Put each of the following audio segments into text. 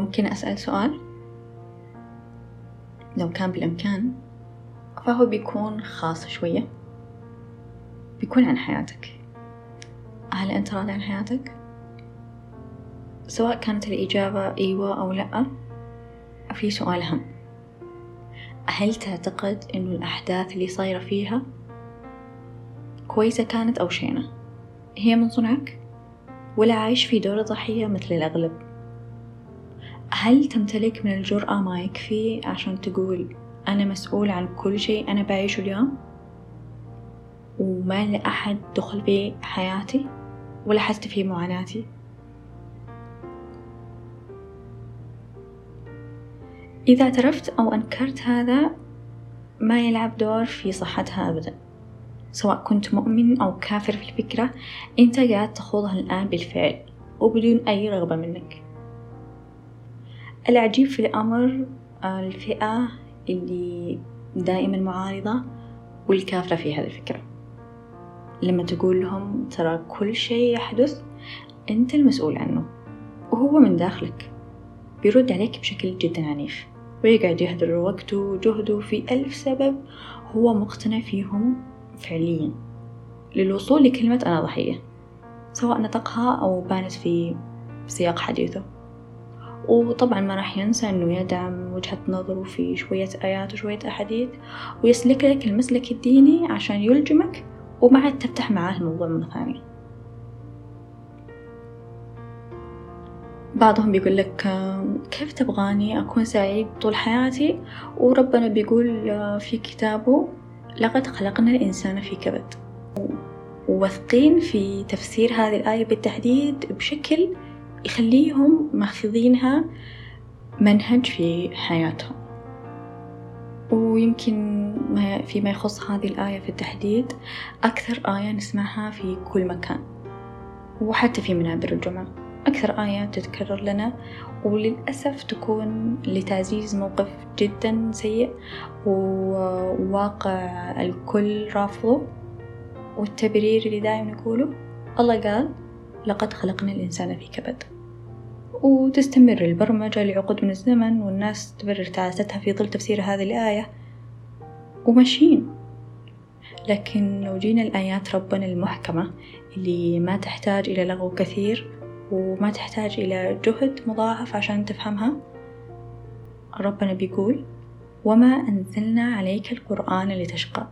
ممكن أسأل سؤال؟ لو كان بالإمكان فهو بيكون خاص شوية. بيكون عن حياتك. هل أنت راضي عن حياتك؟ سواء كانت الإجابة أيوة أو لأ في سؤال هم هل تعتقد إنه الأحداث اللي صايرة فيها كويسة كانت أو شينة؟ هي من صنعك؟ ولا عايش في دور ضحية مثل الأغلب؟ هل تمتلك من الجرأة ما يكفي عشان تقول أنا مسؤول عن كل شيء أنا بعيشه اليوم؟ وما لأحد دخل في حياتي؟ ولا حتى في معاناتي؟ إذا اعترفت أو أنكرت هذا ما يلعب دور في صحتها أبدا. سواء كنت مؤمن أو كافر في الفكرة أنت قاعد تخوضها الآن بالفعل وبدون أي رغبة منك. العجيب في الأمر الفئة اللي دائما معارضة والكافرة في هذه الفكرة. لما تقول لهم ترى كل شيء يحدث أنت المسؤول عنه. وهو من داخلك. بيرد عليك بشكل جدا عنيف. ويقعد يهدر وقته وجهده في ألف سبب هو مقتنع فيهم فعليا. للوصول لكلمة أنا ضحية سواء نطقها أو بانت في سياق حديثه. وطبعا ما راح ينسى أنه يدعم وجهة نظره في شوية آيات وشوية أحاديث ويسلك لك المسلك الديني عشان يلجمك وما عاد تفتح معاه الموضوع مرة ثانية. بعضهم بيقول لك كيف تبغاني أكون سعيد طول حياتي؟ وربنا بيقول في كتابه لقد خلقنا الإنسان في كبد. وواثقين في تفسير هذه الآية بالتحديد بشكل يخليهم ماخذينها منهج في حياتهم. ويمكن ما فيما يخص هذه الآية في التحديد أكثر آية نسمعها في كل مكان وحتى في منابر الجمعة. أكثر آية تتكرر لنا وللأسف تكون لتعزيز موقف جدا سيء وواقع الكل رافضه والتبرير اللي دائما نقوله. الله قال لقد خلقنا الإنسان في كبد. وتستمر البرمجة لعقود من الزمن والناس تبرر تعاستها في ظل تفسير هذه الآية. وماشيين لكن لو جينا الآيات ربنا المحكمة اللي ما تحتاج إلى لغو كثير وما تحتاج إلى جهد مضاعف عشان تفهمها ربنا بيقول وما أنزلنا عليك القرآن لتشقى.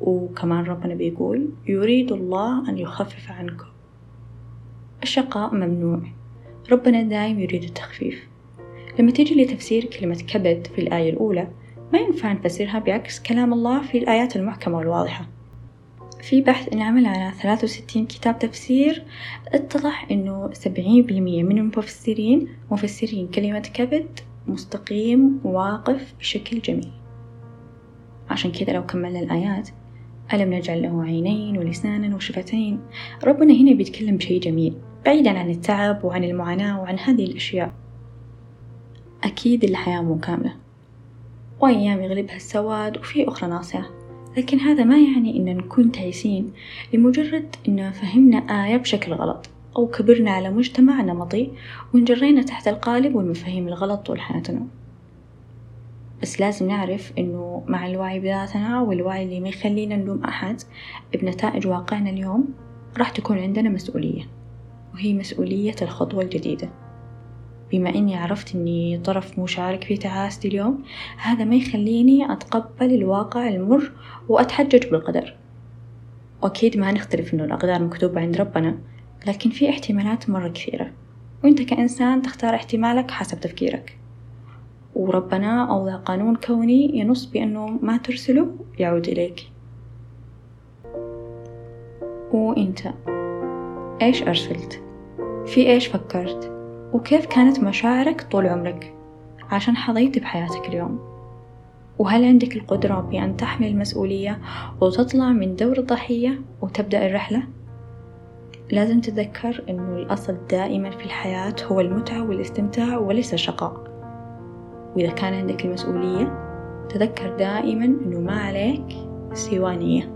وكمان ربنا بيقول يريد الله أن يخفف عنكم الشقاء ممنوع. ربنا دايم يريد التخفيف. لما تيجي لتفسير كلمة كبد في الآية الأولى ما ينفع نفسرها بعكس كلام الله في الآيات المحكمة والواضحة في بحث انعمل على ثلاثة وستين كتاب تفسير اتضح سبعين بالمية من المفسرين مفسرين كلمة كبد مستقيم واقف بشكل جميل. عشان كذا لو كملنا الآيات ألم نجعل له عينين ولسانا وشفتين؟ ربنا هنا بيتكلم بشيء جميل بعيدا عن التعب وعن المعاناة وعن هذه الأشياء. أكيد الحياة مو كاملة. وأيام يغلبها السواد وفي أخرى ناصعة لكن هذا ما يعني إن نكون تعيسين لمجرد إن فهمنا آية بشكل غلط أو كبرنا على مجتمع نمطي وانجرينا تحت القالب والمفاهيم الغلط طول حياتنا. بس لازم نعرف إنه مع الوعي بذاتنا والوعي اللي ما يخلينا نلوم أحد بنتائج واقعنا اليوم راح تكون عندنا مسؤولية وهي مسؤولية الخطوة الجديدة. بما إني عرفت إني طرف مشارك في تعاستي اليوم هذا ما يخليني أتقبل الواقع المر وأتحجج بالقدر. وأكيد ما نختلف إنه الأقدار مكتوبة عند ربنا لكن في احتمالات مرة كثيرة. وإنت كإنسان تختار احتمالك حسب تفكيرك. وربنا أوضع قانون كوني ينص بأنه ما ترسله يعود إليك وإنت إيش أرسلت؟ في إيش فكرت؟ وكيف كانت مشاعرك طول عمرك عشان حظيت بحياتك اليوم وهل عندك القدرة بأن تحمل المسؤولية وتطلع من دور الضحية وتبدأ الرحلة؟ لازم تتذكر أنه الأصل دائما في الحياة هو المتعة والاستمتاع وليس الشقاء وإذا كان عندك المسؤولية تذكر دائما أنه ما عليك سوى نية